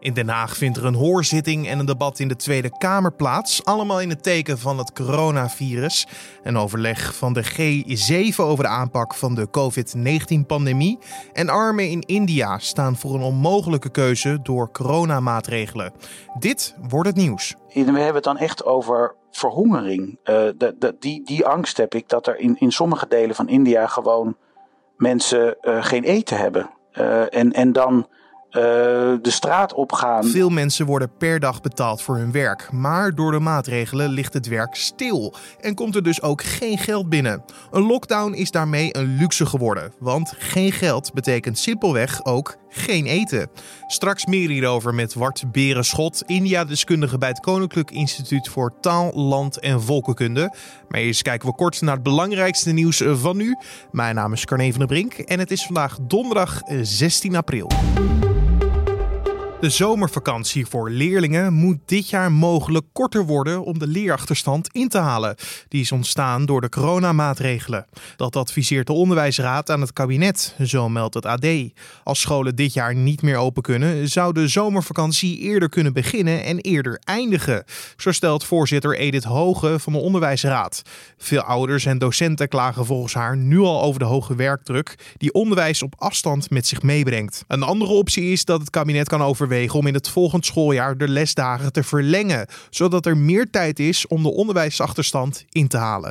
In Den Haag vindt er een hoorzitting en een debat in de Tweede Kamer plaats. Allemaal in het teken van het coronavirus. Een overleg van de G7 over de aanpak van de COVID-19-pandemie. En armen in India staan voor een onmogelijke keuze door coronamaatregelen. Dit wordt het nieuws. We hebben het dan echt over verhongering. De, die, die angst heb ik dat er in, in sommige delen van India gewoon mensen uh, geen eten hebben. Uh, en, en dan uh, de straat opgaan. Veel mensen worden per dag betaald voor hun werk. Maar door de maatregelen ligt het werk stil. En komt er dus ook geen geld binnen. Een lockdown is daarmee een luxe geworden. Want geen geld betekent simpelweg ook geen eten. Straks meer hierover met Wart Berenschot, India-deskundige bij het Koninklijk Instituut voor Taal, Land en Volkenkunde. Maar eerst kijken we kort naar het belangrijkste nieuws van nu. Mijn naam is Carne van der Brink en het is vandaag donderdag 16 april. De zomervakantie voor leerlingen moet dit jaar mogelijk korter worden om de leerachterstand in te halen. Die is ontstaan door de coronamaatregelen. Dat adviseert de onderwijsraad aan het kabinet, zo meldt het AD. Als scholen dit jaar niet meer open kunnen, zou de zomervakantie eerder kunnen beginnen en eerder eindigen. Zo stelt voorzitter Edith Hoge van de onderwijsraad. Veel ouders en docenten klagen volgens haar nu al over de hoge werkdruk die onderwijs op afstand met zich meebrengt. Een andere optie is dat het kabinet kan over om in het volgend schooljaar de lesdagen te verlengen, zodat er meer tijd is om de onderwijsachterstand in te halen.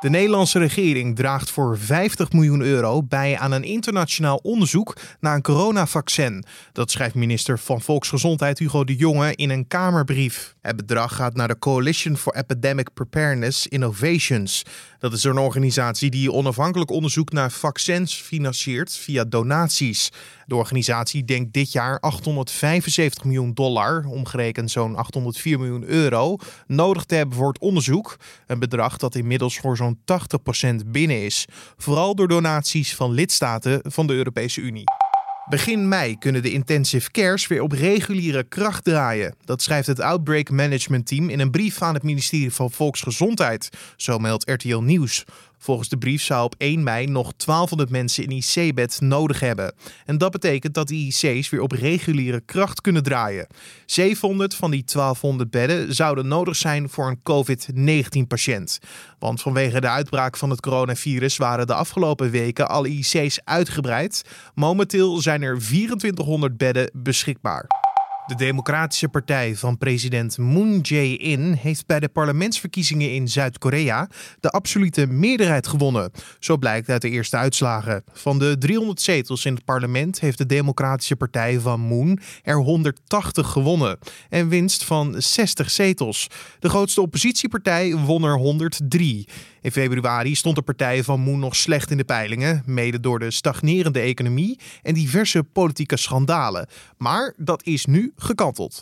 De Nederlandse regering draagt voor 50 miljoen euro bij aan een internationaal onderzoek naar een coronavaccin. Dat schrijft minister van Volksgezondheid Hugo de Jonge in een Kamerbrief. Het bedrag gaat naar de Coalition for Epidemic Preparedness Innovations. Dat is een organisatie die onafhankelijk onderzoek naar vaccins financiert via donaties. De organisatie denkt dit jaar 875 miljoen dollar, omgerekend zo'n 804 miljoen euro, nodig te hebben voor het onderzoek. Een bedrag dat inmiddels voor zo'n 80% binnen is. Vooral door donaties van lidstaten van de Europese Unie. Begin mei kunnen de intensive cares weer op reguliere kracht draaien. Dat schrijft het Outbreak Management Team in een brief aan het ministerie van Volksgezondheid. Zo meldt RTL Nieuws. Volgens de brief zou op 1 mei nog 1200 mensen in IC-bed nodig hebben. En dat betekent dat de IC's weer op reguliere kracht kunnen draaien. 700 van die 1200 bedden zouden nodig zijn voor een COVID-19-patiënt. Want vanwege de uitbraak van het coronavirus waren de afgelopen weken alle IC's uitgebreid. Momenteel zijn er 2400 bedden beschikbaar. De Democratische Partij van president Moon Jae-in heeft bij de parlementsverkiezingen in Zuid-Korea de absolute meerderheid gewonnen. Zo blijkt uit de eerste uitslagen. Van de 300 zetels in het parlement heeft de Democratische Partij van Moon er 180 gewonnen. En winst van 60 zetels. De grootste oppositiepartij won er 103. In februari stond de partij van Moon nog slecht in de peilingen, mede door de stagnerende economie en diverse politieke schandalen. Maar dat is nu gekanteld.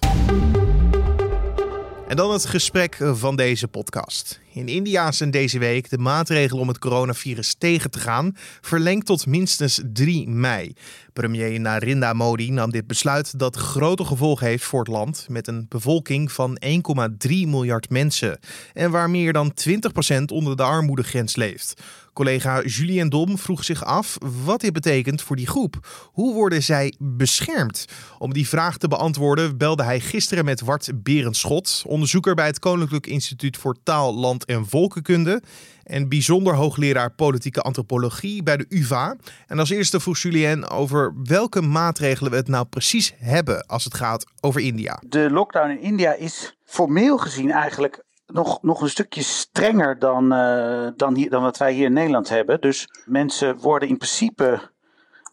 En dan het gesprek van deze podcast. In India zijn deze week de maatregelen om het coronavirus tegen te gaan verlengd tot minstens 3 mei. Premier Narendra Modi nam dit besluit dat grote gevolgen heeft voor het land met een bevolking van 1,3 miljard mensen en waar meer dan 20% onder de armoedegrens leeft. Collega Julien Dom vroeg zich af wat dit betekent voor die groep. Hoe worden zij beschermd? Om die vraag te beantwoorden belde hij gisteren met Wart Berenschot, onderzoeker bij het Koninklijk Instituut voor Taal, Land en Volkenkunde en bijzonder hoogleraar politieke antropologie bij de UvA. En als eerste vroeg Julien over welke maatregelen we het nou precies hebben als het gaat over India. De lockdown in India is formeel gezien eigenlijk nog, nog een stukje strenger dan, uh, dan, hier, dan wat wij hier in Nederland hebben. Dus mensen worden in principe.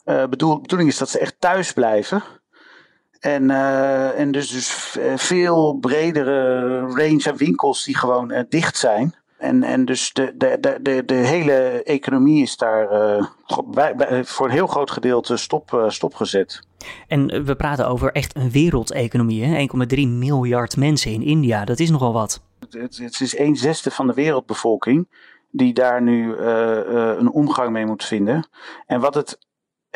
Uh, bedoel, bedoeling is dat ze echt thuis blijven. En, uh, en dus, dus veel bredere range aan winkels die gewoon dicht zijn. En, en dus de, de, de, de, hele economie is daar bij, bij, voor een heel groot gedeelte stop, stopgezet. En we praten over echt een wereldeconomie. 1,3 miljard mensen in India, dat is nogal wat. Het, het is een zesde van de wereldbevolking die daar nu een omgang mee moet vinden. En wat het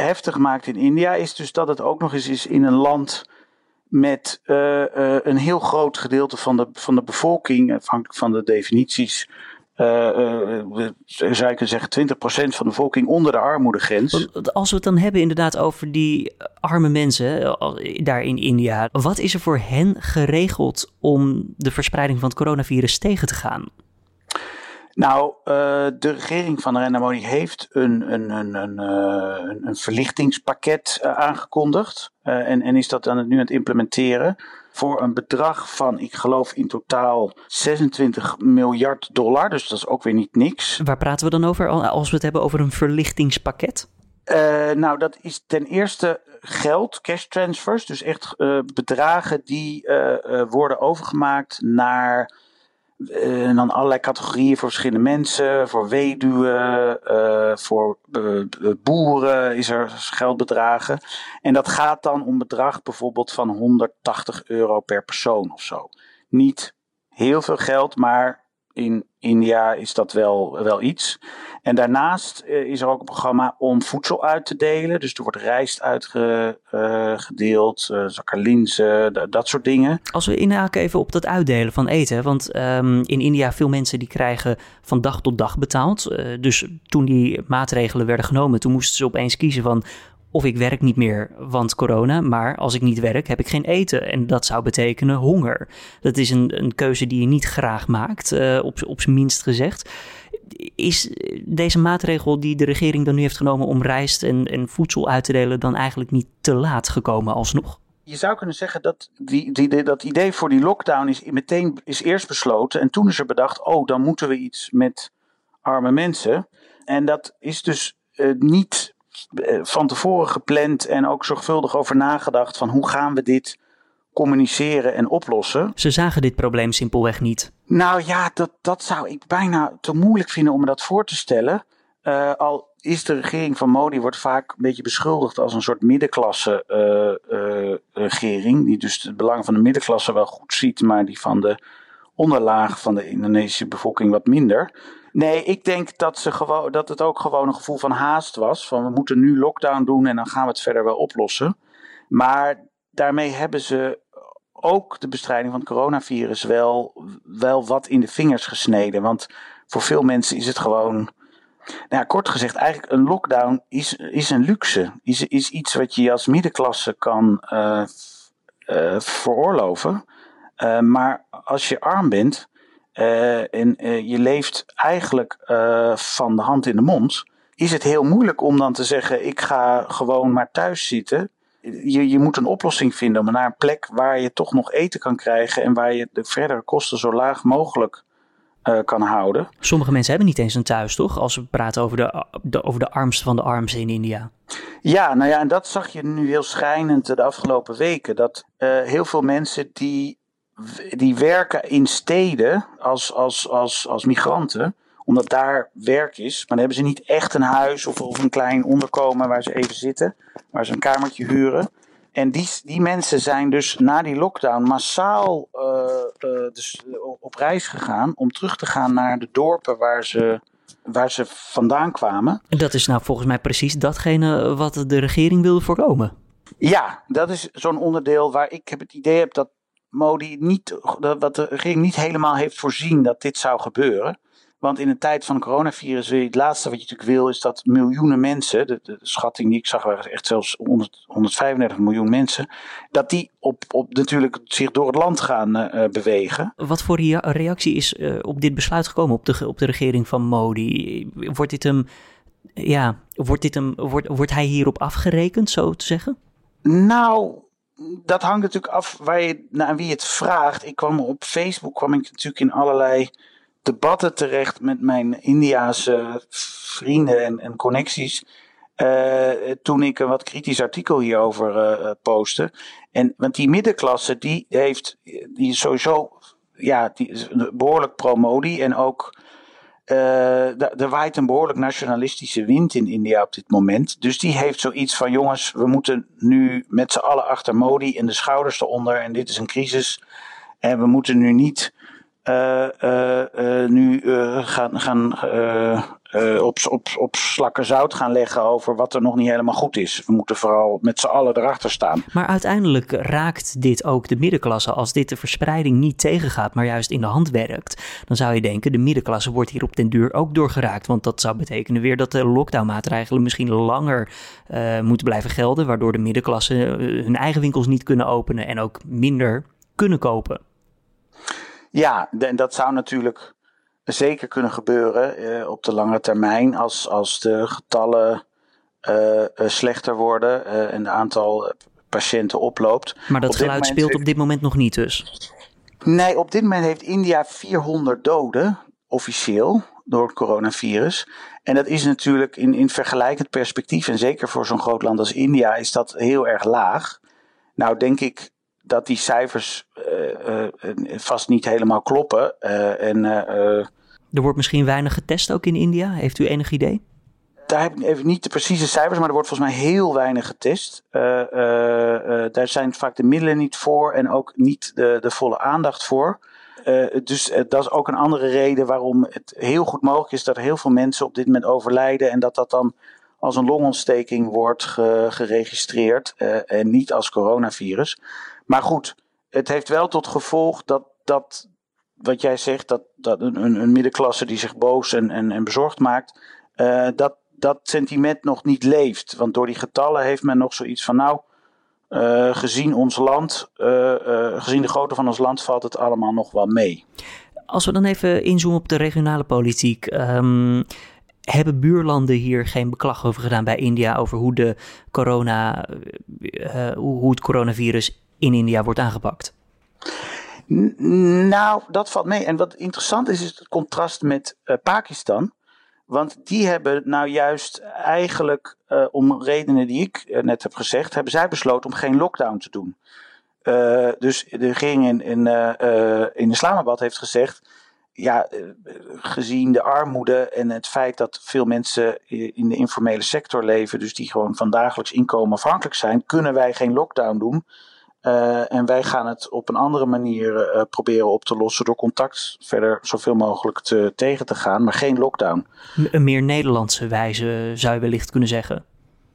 heftig maakt in India is dus dat het ook nog eens is in een land met uh, een heel groot gedeelte van de, van de bevolking, afhankelijk van de definities, uh, zou kunnen zeggen, 20% van de bevolking onder de armoedegrens. Als we het dan hebben inderdaad over die arme mensen daar in India, wat is er voor hen geregeld om de verspreiding van het coronavirus tegen te gaan? Nou, de regering van Narendra Modi heeft een, een, een, een, een verlichtingspakket aangekondigd. en, en is dat dan nu aan het implementeren voor een bedrag van, ik geloof in totaal 26 miljard dollar. Dus dat is ook weer niet niks. Waar praten we dan over als we het hebben over een verlichtingspakket? Uh, nou, dat is ten eerste geld, cash transfers. Dus echt uh, bedragen die uh, worden overgemaakt naar uh, en dan allerlei categorieën voor verschillende mensen. Voor weduwen, uh, voor uh, boeren is er geldbedragen. En dat gaat dan om bedrag bijvoorbeeld van 180 euro per persoon of zo. Niet heel veel geld, maar in India is dat wel, wel iets. En daarnaast uh, is er ook een programma om voedsel uit te delen. Dus er wordt rijst uitgedeeld, uh, uh, zakken linzen, dat soort dingen. Als we inhaken even op dat uitdelen van eten. Want um, in India veel mensen die krijgen van dag tot dag betaald. dus toen die maatregelen werden genomen, toen moesten ze opeens kiezen van of ik werk niet meer, want corona. Maar als ik niet werk, heb ik geen eten. En dat zou betekenen honger. Dat is een, een keuze die je niet graag maakt, uh, op, op zijn minst gezegd. Is deze maatregel die de regering dan nu heeft genomen om rijst en, en voedsel uit te delen, dan eigenlijk niet te laat gekomen alsnog? je zou kunnen zeggen dat die, die, dat idee voor die lockdown is meteen is eerst besloten. En toen is er bedacht, oh, dan moeten we iets met arme mensen. En dat is dus uh, niet eh, van tevoren gepland en ook zorgvuldig over nagedacht van hoe gaan we dit communiceren en oplossen. Ze zagen dit probleem simpelweg niet. Nou ja, dat, dat zou ik bijna te moeilijk vinden om me dat voor te stellen. Uh, al is de regering van Modi wordt vaak een beetje beschuldigd als een soort middenklasse uh, uh, regering. Die dus het belang van de middenklasse wel goed ziet, maar die van de onderlaag van de Indonesische bevolking wat minder. Nee, ik denk dat, ze gewoon, dat het ook gewoon een gevoel van haast was. Van we moeten nu lockdown doen en dan gaan we het verder wel oplossen. Maar daarmee hebben ze ook de bestrijding van het coronavirus wel, wel wat in de vingers gesneden. Want voor veel mensen is het gewoon. Nou ja, kort gezegd, eigenlijk een lockdown is, is een luxe. Is, is iets wat je als middenklasse kan uh, veroorloven. Uh, maar als je arm bent, uh, en uh, je leeft eigenlijk uh, van de hand in de mond, is het heel moeilijk om dan te zeggen: ik ga gewoon maar thuis zitten. Je, je moet een oplossing vinden om naar een plek waar je toch nog eten kan krijgen en waar je de verdere kosten zo laag mogelijk kan houden. Sommige mensen hebben niet eens een thuis, toch? Als we praten over de, de, over de armste van de armsten in India. Ja, nou ja, en dat zag je nu heel schijnend de afgelopen weken. Dat heel veel mensen die die werken in steden als, als, als, als migranten, omdat daar werk is. Maar dan hebben ze niet echt een huis of, of een klein onderkomen waar ze even zitten, waar ze een kamertje huren. En die, die mensen zijn dus na die lockdown massaal uh, uh, dus op reis gegaan om terug te gaan naar de dorpen waar ze, waar ze vandaan kwamen. En dat is nou volgens mij precies datgene wat de regering wilde voorkomen. Ja, dat is zo'n onderdeel waar ik heb het idee heb dat Modi niet, wat de regering niet helemaal heeft voorzien dat dit zou gebeuren. Want in een tijd van coronavirus wil je het laatste wat je natuurlijk wil, is dat miljoenen mensen, de, de schatting die ik zag, waren echt zelfs 100, 135 miljoen mensen, dat die op, op natuurlijk zich door het land gaan uh, bewegen. Wat voor reactie is uh, op dit besluit gekomen op de, op de regering van Modi? Wordt dit hem, ja, wordt, dit hem, wordt, wordt hij hierop afgerekend, zo te zeggen? Nou, dat hangt natuurlijk af waar je, naar wie het vraagt. Ik kwam op Facebook kwam ik natuurlijk in allerlei debatten terecht met mijn Indiaanse vrienden en, connecties. Uh, toen ik een wat kritisch artikel hierover uh, postte. En, want die middenklasse, die heeft, die is sowieso, ja, die is behoorlijk pro-Modi en ook er waait een behoorlijk nationalistische wind in India op dit moment. Dus die heeft zoiets van: jongens, we moeten nu met z'n allen achter Modi en de schouders eronder. En dit is een crisis. En we moeten nu niet nu gaan, gaan uh, op, op, op slakken zout gaan leggen over wat er nog niet helemaal goed is. We moeten vooral met z'n allen erachter staan. Maar uiteindelijk raakt dit ook de middenklasse. Als dit de verspreiding niet tegengaat, maar juist in de hand werkt, dan zou je denken, de middenklasse wordt hier op den duur ook doorgeraakt. Want dat zou betekenen weer dat de lockdownmaatregelen misschien langer uh, moeten blijven gelden, waardoor de middenklasse eh, hun eigen winkels niet kunnen openen en ook minder kunnen kopen. Ja, en dat zou natuurlijk zeker kunnen gebeuren uh, op de lange termijn als, als de getallen uh, slechter worden en het aantal patiënten oploopt. Maar dat geluid speelt op dit moment nog niet dus? Nee, op dit moment heeft India 400 doden, officieel, door het coronavirus. En dat is natuurlijk in, in vergelijkend perspectief, en zeker voor zo'n groot land als India, is dat heel erg laag. Nou denk ik dat die cijfers uh, uh, vast niet helemaal kloppen. en er wordt misschien weinig getest ook in India. Heeft u enig idee? Daar heb ik even niet de precieze cijfers, maar er wordt volgens mij heel weinig getest. Uh, uh, daar zijn vaak de middelen niet voor en ook niet de, de volle aandacht voor. dus dat is ook een andere reden waarom het heel goed mogelijk is dat heel veel mensen op dit moment overlijden en dat dat dan als een longontsteking wordt geregistreerd en niet als coronavirus. Maar goed, het heeft wel tot gevolg dat, dat wat jij zegt, dat, dat een, een middenklasse die zich boos en, en, en bezorgd maakt, uh, dat dat sentiment nog niet leeft. Want door die getallen heeft men nog zoiets van, nou, uh, gezien ons land, uh, gezien de grootte van ons land, valt het allemaal nog wel mee. Als we dan even inzoomen op de regionale politiek. Um, hebben buurlanden hier geen beklag over gedaan bij India over hoe, de corona, hoe het coronavirus in India wordt aangepakt? Nou, dat valt mee. En wat interessant is, is het contrast met uh, Pakistan. Want die hebben nou juist eigenlijk, uh, om redenen die ik uh, net heb gezegd, hebben zij besloten om geen lockdown te doen. dus de regering in, in, in Islamabad heeft gezegd, ja, gezien de armoede en het feit dat veel mensen in de informele sector leven, dus die gewoon van dagelijks inkomen afhankelijk zijn, kunnen wij geen lockdown doen. Uh, en wij gaan het op een andere manier uh, proberen op te lossen door contact verder zoveel mogelijk te, tegen te gaan, maar geen lockdown. Een meer Nederlandse wijze zou je wellicht kunnen zeggen.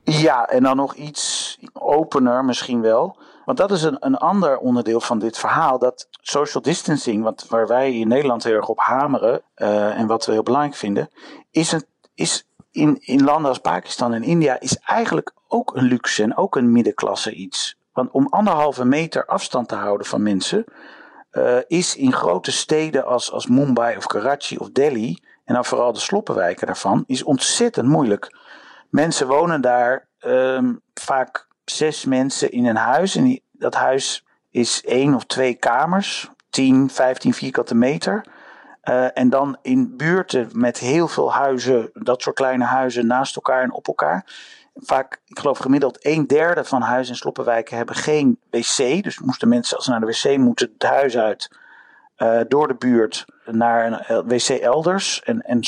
Ja, en dan nog iets opener misschien wel. Want dat is een, een ander onderdeel van dit verhaal. Dat social distancing, wat, waar wij in Nederland heel erg op hameren uh, en wat we heel belangrijk vinden, is, een, is in, in landen als Pakistan en India is eigenlijk ook een luxe en ook een middenklasse iets. Want om anderhalve meter afstand te houden van mensen uh, is in grote steden als, als Mumbai of Karachi of Delhi, en dan vooral de sloppenwijken daarvan, is ontzettend moeilijk. Mensen wonen daar um, vaak zes mensen in een huis. En die, dat huis is één of twee kamers, 10, 15 vierkante meter. Uh, en dan in buurten met heel veel huizen, dat soort kleine huizen naast elkaar en op elkaar vaak, ik geloof gemiddeld een derde van huizen en sloppenwijken hebben geen wc. Dus moesten mensen als ze naar de wc moeten het huis uit uh, door de buurt naar een wc elders. En, en,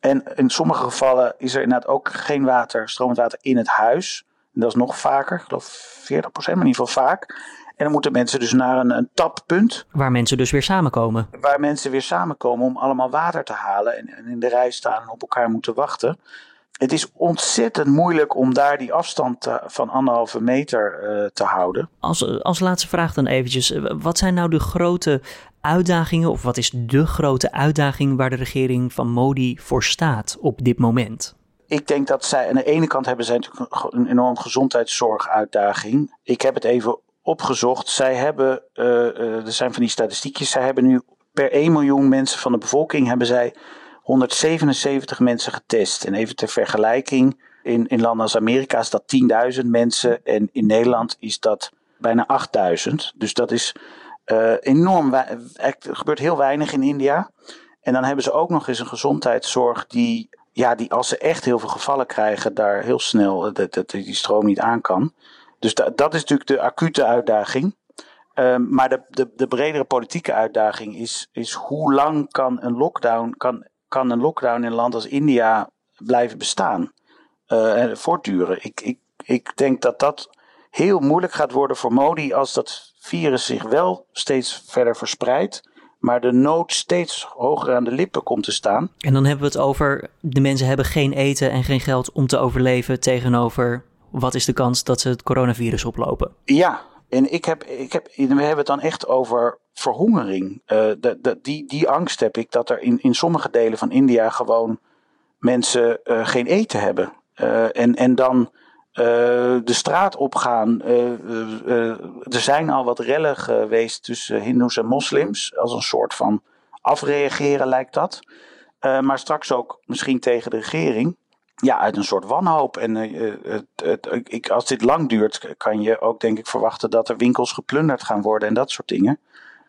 en in sommige gevallen is er inderdaad ook geen water, stromend water in het huis. En dat is nog vaker, ik geloof 40 procent, maar in ieder geval vaak. En dan moeten mensen dus naar een, een tappunt. Waar mensen dus weer samenkomen. Waar mensen weer samenkomen om allemaal water te halen. En, en in de rij staan en op elkaar moeten wachten het is ontzettend moeilijk om daar die afstand van anderhalve meter uh, te houden. Als, als laatste vraag dan eventjes. Eh, wat zijn nou de grote uitdagingen of wat is de grote uitdaging waar de regering van Modi voor staat op dit moment? Ik denk dat zij aan de ene kant hebben zij natuurlijk een enorm gezondheidszorguitdaging. Ik heb het even opgezocht. Zij hebben, uh, er zijn van die statistiekjes, zij hebben nu per 1 miljoen mensen van de bevolking hebben zij 177 mensen getest. En even ter vergelijking, in, in landen als Amerika is dat 10.000 mensen en in Nederland is dat bijna 8.000. Dus dat is uh, enorm. Er gebeurt heel weinig in India. En dan hebben ze ook nog eens een gezondheidszorg die, ja, die als ze echt heel veel gevallen krijgen, daar heel snel dat, dat, die stroom niet aan kan. Dus da, dat is natuurlijk de acute uitdaging. Um, maar de, de, de bredere politieke uitdaging is, is hoe lang kan een lockdown, kan kan een lockdown in een land als India blijven bestaan uh, en voortduren. Ik, ik, ik denk dat dat heel moeilijk gaat worden voor Modi als dat virus zich wel steeds verder verspreidt, maar de nood steeds hoger aan de lippen komt te staan. En dan hebben we het over de mensen hebben geen eten en geen geld om te overleven tegenover wat is de kans dat ze het coronavirus oplopen? Ja, en ik heb, ik heb, we hebben het dan echt over verhongering. De, die, die angst heb ik dat er in, in sommige delen van India gewoon mensen uh, geen eten hebben. Uh, en, en dan de straat opgaan. er zijn al wat rellen geweest tussen Hindoes en moslims. Als een soort van afreageren lijkt dat. maar straks ook misschien tegen de regering ja, uit een soort wanhoop. En ik, als dit lang duurt, kan je ook denk ik verwachten dat er winkels geplunderd gaan worden en dat soort dingen.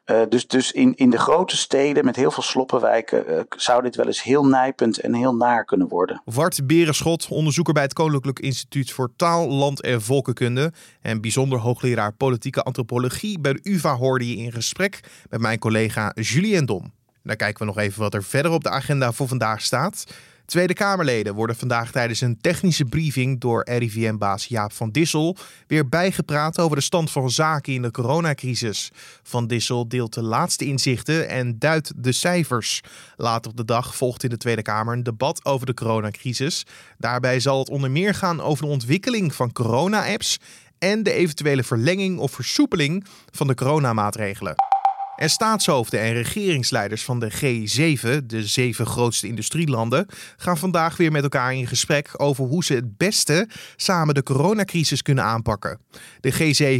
Uh, dus dus in, in de grote steden met heel veel sloppenwijken uh, zou dit wel eens heel nijpend en heel naar kunnen worden. Wart Berenschot, onderzoeker bij het Koninklijk Instituut voor Taal, Land en Volkenkunde en bijzonder hoogleraar politieke antropologie bij de UvA hoorde je in gesprek met mijn collega Julien Dom. Dan kijken we nog even wat er verder op de agenda voor vandaag staat. Tweede Kamerleden worden vandaag tijdens een technische briefing door RIVM-baas Jaap van Dissel weer bijgepraat over de stand van zaken in de coronacrisis. Van Dissel deelt de laatste inzichten en duidt de cijfers. Later op de dag volgt in de Tweede Kamer een debat over de coronacrisis. Daarbij zal het onder meer gaan over de ontwikkeling van corona-apps en de eventuele verlenging of versoepeling van de coronamaatregelen. En staatshoofden en regeringsleiders van de G7, de zeven grootste industrielanden, gaan vandaag weer met elkaar in gesprek over hoe ze het beste samen de coronacrisis kunnen aanpakken. De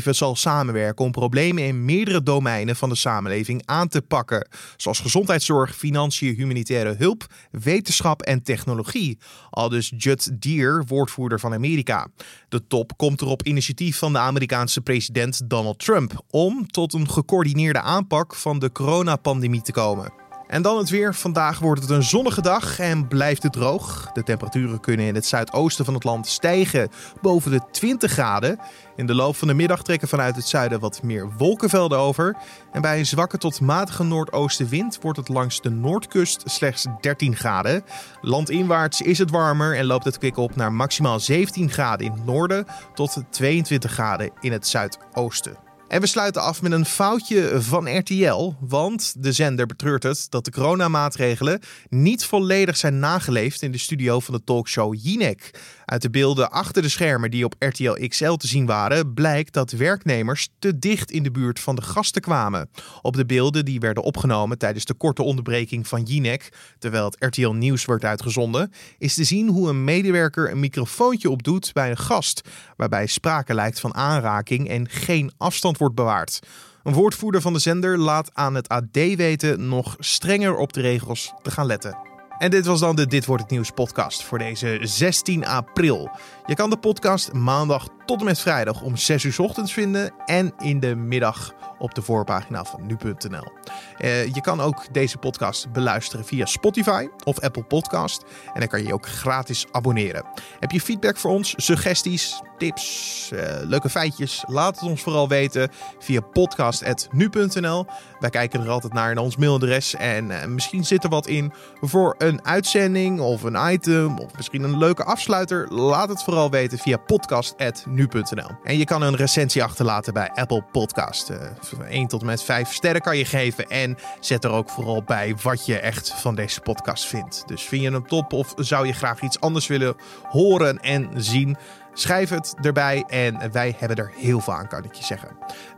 G7 zal samenwerken om problemen in meerdere domeinen van de samenleving aan te pakken, zoals gezondheidszorg, financiën, humanitaire hulp, wetenschap en technologie. Al dus Judd Deere, woordvoerder van Amerika. De top komt er op initiatief van de Amerikaanse president Donald Trump om tot een gecoördineerde aanpak van de coronapandemie te komen. En dan het weer. Vandaag wordt het een zonnige dag en blijft het droog. De temperaturen kunnen in het zuidoosten van het land stijgen boven de 20 graden. In de loop van de middag trekken vanuit het zuiden wat meer wolkenvelden over. En bij een zwakke tot matige noordoostenwind wordt het langs de noordkust slechts 13 graden. Landinwaarts is het warmer en loopt het kwik op naar maximaal 17 graden in het noorden tot 22 graden in het zuidoosten. En we sluiten af met een foutje van RTL, want de zender betreurt het dat de coronamaatregelen niet volledig zijn nageleefd in de studio van de talkshow Jinek. Uit de beelden achter de schermen die op RTL XL te zien waren, blijkt dat werknemers te dicht in de buurt van de gasten kwamen. Op de beelden die werden opgenomen tijdens de korte onderbreking van Jinek, terwijl het RTL Nieuws werd uitgezonden, is te zien hoe een medewerker een microfoontje opdoet bij een gast, waarbij sprake lijkt van aanraking en geen afstand wordt bewaard. Een woordvoerder van de zender laat aan het AD weten nog strenger op de regels te gaan letten. En dit was dan de Dit wordt het nieuws podcast voor deze 16 april. Je kan de podcast maandag tot en met vrijdag om 6 uur ochtends vinden en in de middag op de voorpagina van nu.nl. Uh, je kan ook deze podcast beluisteren via Spotify of Apple Podcast en dan kan je je ook gratis abonneren. Heb je feedback voor ons, suggesties, tips, uh, leuke feitjes? Laat het ons vooral weten via podcast.nu.nl. Wij kijken er altijd naar in ons mailadres en uh, misschien zit er wat in voor een uitzending of een item of misschien een leuke afsluiter. Laat het vooral weten via podcast.nu.nl. En je kan een recensie achterlaten bij Apple Podcast. Uh, 1 tot en met 5 sterren kan je geven en zet er ook vooral bij wat je echt van deze podcast vindt. Dus vind je hem top of zou je graag iets anders willen horen en zien? Schrijf het erbij en wij hebben er heel veel aan, kan ik je zeggen.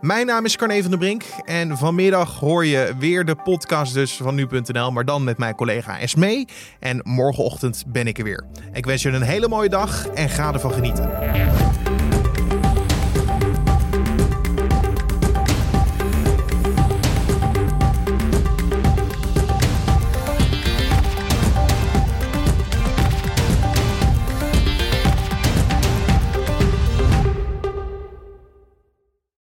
Mijn naam is Carne van der Brink en vanmiddag hoor je weer de podcast dus van nu.nl, maar dan met mijn collega Esmee. En morgenochtend ben ik er weer. Ik wens je een hele mooie dag en ga ervan genieten.